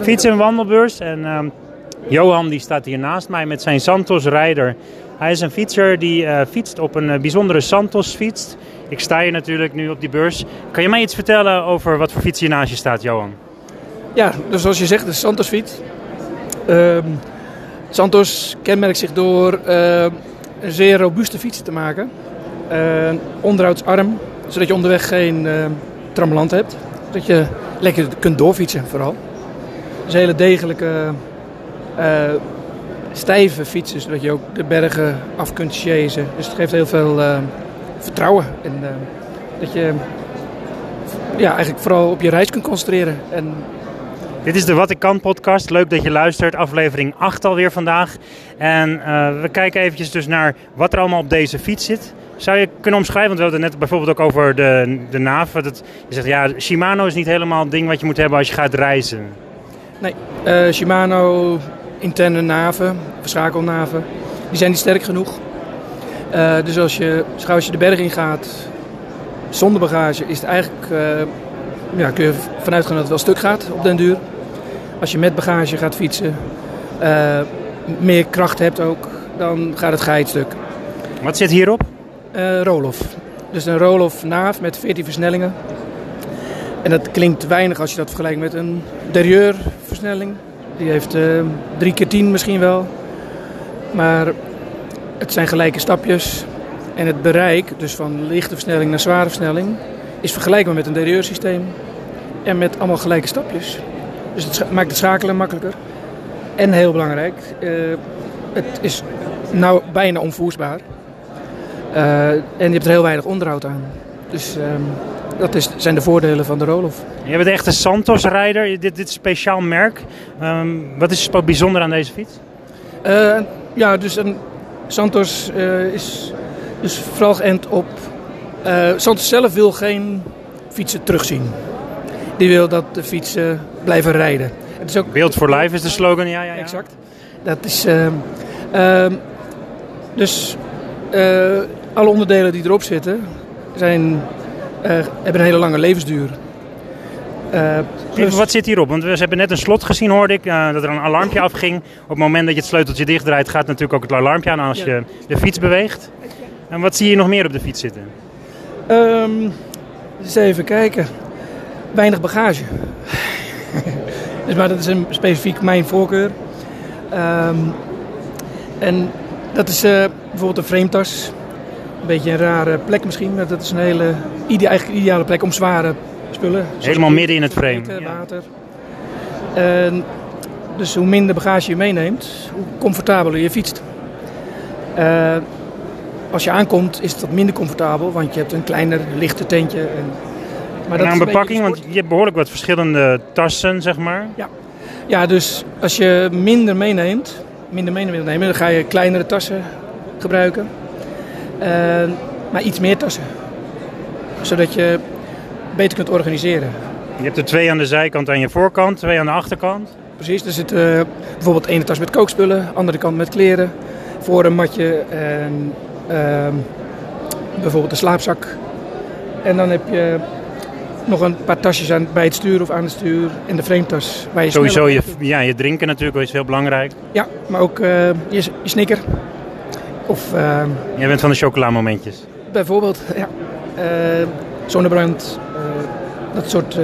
Fiets- en wandelbeurs. En ehm, Johan die staat hier naast mij met zijn Santos Rider. Hij is een fietser die eh, fietst op een eh, bijzondere Santos fiets. Ik sta hier natuurlijk nu op die beurs. Kan je mij iets vertellen over wat voor fiets hier naast je staat, Johan? Ja, dus zoals je zegt, de Santos fiets. Ehm, Santos kenmerkt zich door eh, een zeer robuuste fiets te maken. Uh, onderhoudsarm, zodat je onderweg geen uh, trammeland hebt. Zodat je lekker kunt doorfietsen vooral. Dus hele degelijke, uh, stijve fietsen, zodat je ook de bergen af kunt chasen. Dus het geeft heel veel vertrouwen. En dat je ja, eigenlijk vooral op je reis kunt concentreren. En dit is de Wat ik kan podcast. Leuk dat je luistert. Aflevering 8 alweer vandaag. En we kijken eventjes dus naar wat er allemaal op deze fiets zit. Zou je kunnen omschrijven, want we hadden net bijvoorbeeld ook over de, de naaf. Dat, je zegt ja, Shimano is niet helemaal het ding wat je moet hebben als je gaat reizen. Nee, uh, Shimano interne naven, schakelnaven, die zijn niet sterk genoeg. Uh, dus als je, als je de berg in gaat zonder bagage, is het eigenlijk ja, kun je vanuit gaan dat het wel stuk gaat op den duur. Als je met bagage gaat fietsen, meer kracht hebt ook, dan gaat het geit stuk. Wat zit hierop? Uh, Roloff. Dus een Roloff naaf met 14 versnellingen. En dat klinkt weinig als je dat vergelijkt met een Derieur versnelling. Die heeft uh, 3 keer 10 misschien wel. Maar het zijn gelijke stapjes. En het bereik, dus van lichte versnelling naar zware versnelling, is vergelijkbaar met een Derieur systeem. En met allemaal gelijke stapjes. Dus het maakt het schakelen makkelijker. En heel belangrijk, uh, het is nou bijna onvoersbaar. Uh, en je hebt er heel weinig onderhoud aan. Dus uh, dat is, zijn de voordelen van de Roloff. Je bent echt een Santos-rijder. Dit, dit is een speciaal merk. Um, wat is bijzonder aan deze fiets? Uh, ja, dus een Santos is dus vooral geënt op... Santos zelf wil geen fietsen terugzien die wil dat de fietsen blijven rijden. Het is ook, Beeld for life is de slogan, ja, ja, ja. Exact. Dat is, uh, uh, dus alle onderdelen die erop zitten zijn, eh, hebben een hele lange levensduur. Plus... Wat zit hierop? Want we hebben net een slot gezien, hoorde ik, dat er een alarmpje afging. Op het moment dat je het sleuteltje dichtdraait, gaat natuurlijk ook het alarmpje aan als ja. je de fiets beweegt. En wat zie je nog meer op de fiets zitten? Um, eens even kijken weinig bagage. dus, maar dat is een, specifiek mijn voorkeur. Um, en dat is uh, bijvoorbeeld een frametas. Een beetje een rare plek misschien, maar dat is een hele ide eigenlijk ideale plek om zware spullen. Helemaal midden in het frame. Eten, water. En dus hoe minder bagage je meeneemt, hoe comfortabeler je fietst. Uh, als je aankomt is het wat minder comfortabel, want je hebt een kleiner, lichter tentje. En maar dat en aan bepakking, want je hebt behoorlijk wat verschillende tassen, zeg maar. Ja, ja dus als je minder meeneemt, minder mee wil nemen, dan ga je kleinere tassen gebruiken. Uh, maar iets meer tassen. Zodat je beter kunt organiseren. Je hebt er twee aan de zijkant en je voorkant, twee aan de achterkant. Precies, er zit uh, bijvoorbeeld ene tas met kookspullen, andere kant met kleren. Voor een matje en uh, bijvoorbeeld een slaapzak. En dan heb je nog een paar tasjes aan, bij het stuur of aan het stuur. En de. Waar je Sowieso je, ja, je drinken natuurlijk is heel belangrijk. Ja, maar ook uh, je, je snicker. Of, uh, Jij bent van de chocolamomentjes? Bijvoorbeeld, ja. Uh, zonnebrand. dat soort.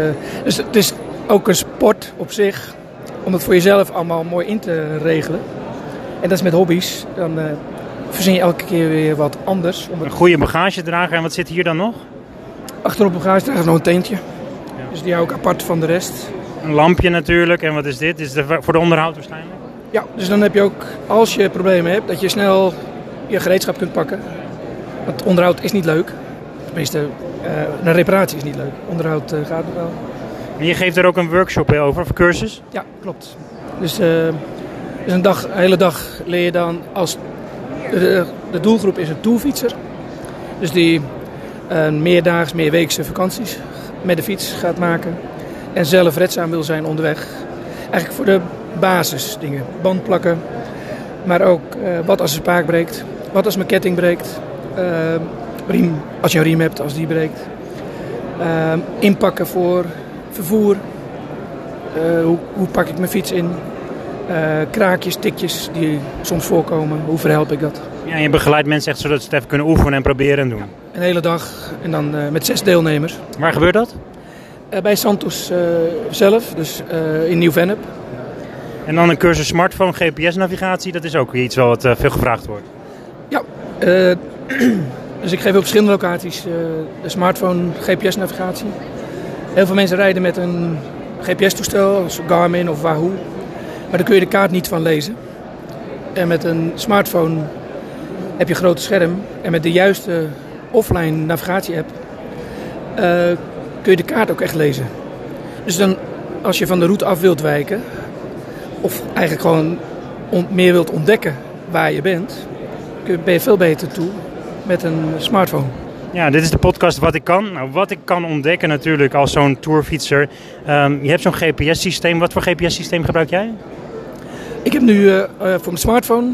dus het is ook een sport op zich. Om het voor jezelf allemaal mooi in te regelen. En dat is met hobby's. Dan verzin je elke keer weer wat anders. Om het... Een goede bagagedrager. En wat zit hier dan nog? Achterop een bagage nog een tentje. Ja. Dus die hou ik apart van de rest. Een lampje natuurlijk. En wat is dit? Is het voor de onderhoud waarschijnlijk? Ja, dus dan heb je ook, als je problemen hebt, dat je snel je gereedschap kunt pakken. Want onderhoud is niet leuk. Tenminste, uh, een reparatie is niet leuk. Onderhoud uh, gaat nog wel. En je geeft er ook een workshop over, of cursus? Ja, klopt. Dus, uh, dus een, dag, een hele dag leer je dan als... De, de doelgroep is een toolfietser. Dus die een meerdaags, meerweekse vakanties met de fiets gaat maken. En zelf redzaam wil zijn onderweg. Eigenlijk voor de basisdingen. Band plakken. Maar ook wat als een spaak breekt. Wat als mijn ketting breekt. Riem, als je een riem hebt, als die breekt. Uh, inpakken voor vervoer. Eh, hoe, hoe pak ik mijn fiets in? Eh, kraakjes, tikjes die soms voorkomen. Hoe verhelp ik dat? Ja, je begeleidt mensen echt zodat ze het even kunnen oefenen en proberen en doen. Een hele dag en dan eh, met zes deelnemers. Waar gebeurt dat? Bij Santos zelf, dus in Nieuw-Vennep. En dan een cursus smartphone GPS-navigatie, dat is ook iets wat veel gevraagd wordt. Ja, eh, dus ik geef op verschillende locaties eh, de smartphone GPS-navigatie. Heel veel mensen rijden met een GPS-toestel, als Garmin of Wahoo. Maar daar kun je de kaart niet van lezen. En met een smartphone heb je een groot scherm. En met de juiste offline navigatie-app eh, kun je de kaart ook echt lezen. Dus dan, als je van de route af wilt wijken, of eigenlijk gewoon on- meer wilt ontdekken waar je bent, ben je veel beter toe met een smartphone. Ja, dit is de podcast Wat ik kan. Nou, wat ik kan ontdekken natuurlijk als zo'n tourfietser. Ehm, je hebt zo'n GPS-systeem. Wat voor GPS-systeem gebruik jij? Ik heb nu eh, eh, voor mijn smartphone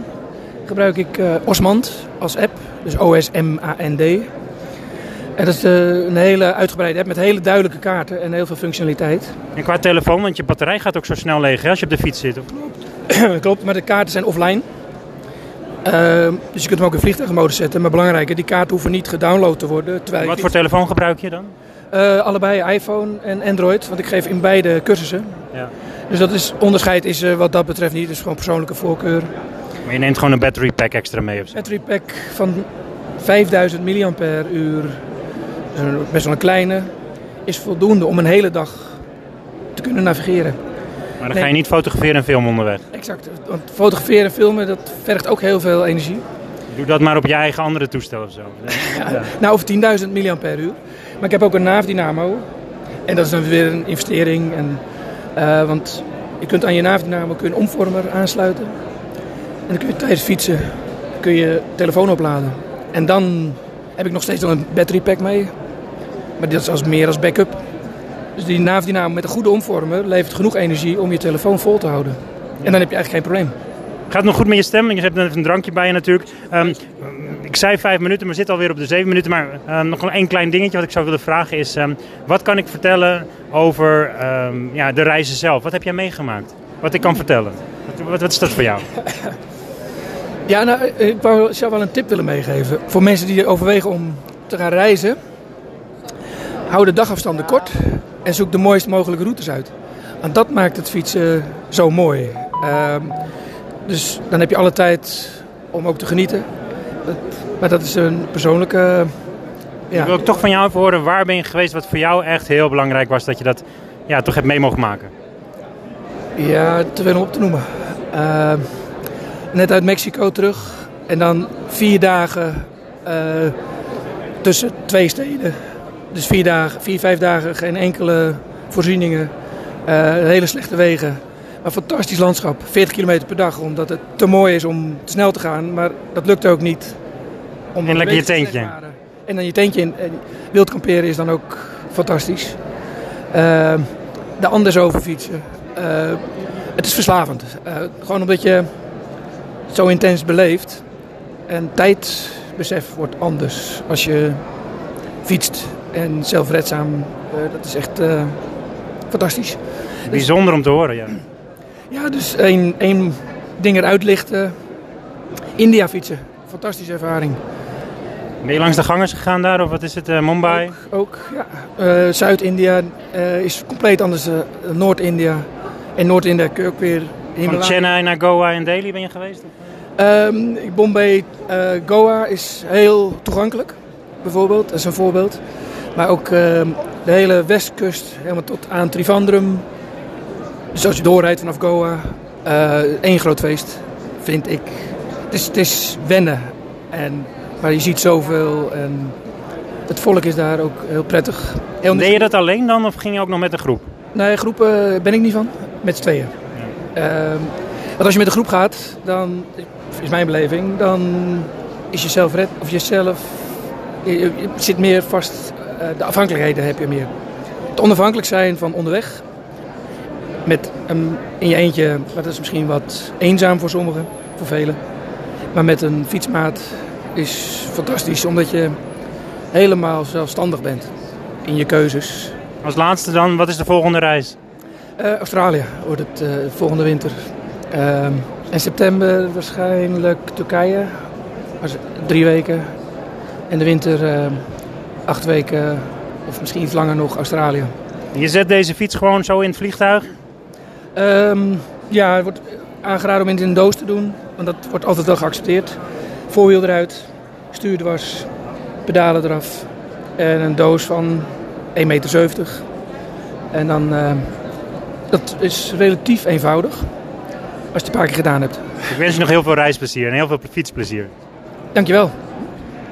gebruik ik eh, Osmand als app, dus O-S-M-A-N-D. En dat is een hele uitgebreide app met hele duidelijke kaarten en heel veel functionaliteit. En qua telefoon, want je batterij gaat ook zo snel leeg hè, als je op de fiets zit. Of- Klopt, maar de kaarten zijn offline. Ehm, dus je kunt hem ook in vliegtuigmodus zetten. Maar belangrijker, die kaarten hoeven niet gedownload te worden. Terwijl Wat voor telefoon gebruik je dan? Eh, allebei iPhone en Android, want ik geef in beide cursussen. Ja. Dus dat is, onderscheid is eh, wat dat betreft niet, dus gewoon persoonlijke voorkeur. Maar je neemt gewoon een battery pack extra mee of zo. Battery pack van 5000 mAh, dus best wel een kleine, is voldoende om een hele dag te kunnen navigeren. Maar dan Nee. ga je niet fotograferen en filmen onderweg. Exact, want fotograferen en filmen, dat vergt ook heel veel energie. Doe dat maar op je eigen andere toestel of zo. Ja. Nou, over 10.000 mAh. Maar ik heb ook een naafdynamo. En dat is dan weer een investering. En, eh, want je kunt aan je naafdynamo kun je een omvormer aansluiten. En dan kun je tijdens fietsen kun je telefoon opladen. En dan heb ik nog steeds wel een battery pack mee. Maar dat is als meer als backup. Dus die naafdynamo met een goede omvormer levert genoeg energie om je telefoon vol te houden. En dan heb je eigenlijk geen probleem. Gaat het nog goed met je stem? Je hebt net even een drankje bij je natuurlijk. Ehm, ik zei vijf minuten, maar zit alweer op de zeven minuten. Maar ehm, nog één klein dingetje wat ik zou willen vragen is... ehm, wat kan ik vertellen over ja, de reizen zelf? Wat heb jij meegemaakt? Wat ik kan vertellen? Wat, wat, wat is dat voor jou? Ja, nou, eh, ik wou zou wel een tip willen meegeven. Voor mensen die overwegen om te gaan reizen. Hou de dagafstanden kort en zoek de mooist mogelijke routes uit. Want dat maakt het fietsen zo mooi. Ehm, dus dan heb je alle tijd om ook te genieten. Dat- maar dat is een persoonlijke... Ja, Wil ik toch van jou even horen, waar ben je geweest wat voor jou echt heel belangrijk was dat je dat ja, toch hebt mee mogen maken? Ja, te veel om op te noemen. Eh, net uit Mexico terug. En dan vier dagen eh, tussen twee steden. Dus vier, dagen, vier, vijf dagen geen enkele voorzieningen. Eh, hele slechte wegen. Maar fantastisch landschap. 40 kilometer per dag. Omdat het te mooi is om te snel te gaan. Maar dat lukt ook niet. Om En lekker je tentje. En dan je tentje in. En wild kamperen is dan ook fantastisch. Eh, de anders over fietsen. Eh, het is verslavend. Gewoon omdat je het zo intens beleeft. En tijdbesef wordt anders als je fietst. En zelfredzaam. eh, dat is echt eh, fantastisch. Bijzonder om te horen, ja. Ja, dus één, één ding eruit lichten. India fietsen. Fantastische ervaring. Ben je langs de gangers gegaan daar of wat is het, eh, Mumbai? Ook, ook ja. Zuid-India is compleet anders dan Noord-India. En Noord-India kun je ook weer... Van Himalaya- Chennai naar Goa en Delhi ben je geweest? Ehm, Bombay, Goa is heel toegankelijk, bijvoorbeeld. Dat is een voorbeeld. Maar ook ehm, de hele westkust, helemaal tot aan Trivandrum. Dus als je doorrijdt vanaf Goa, eh, één groot feest, vind ik. Het is, het is wennen, en, maar je ziet zoveel en het volk is daar ook heel prettig. Heel Deed je dat alleen dan of ging je ook nog met een groep? Nee, groepen ben ik niet van. Met z'n tweeën. Ehm, want als je met een groep gaat, dan is mijn beleving, dan is jezelf red of jezelf je, je zit meer vast. Eh, de afhankelijkheden heb je meer. Het onafhankelijk zijn van onderweg. Met een, in je eentje, maar dat is misschien wat eenzaam voor sommigen, voor velen. Maar met een fietsmaat is fantastisch, omdat je helemaal zelfstandig bent in je keuzes. Als laatste dan, wat is de volgende reis? Uh, Australië wordt het uh, volgende winter. Uh, in september waarschijnlijk Turkije. Drie weken. En de winter acht weken of misschien iets langer nog Australië. Je zet deze fiets gewoon zo in het vliegtuig? Um, ja, het wordt aangeraden om het in een doos te doen. Want dat wordt altijd wel geaccepteerd. Voorwiel eruit, stuur dwars, pedalen eraf. En een doos van 1,70 meter. En dan, uh, dat is relatief eenvoudig. Als je het een paar keer gedaan hebt. Ik wens je nog heel veel reisplezier en heel veel fietsplezier. Dankjewel.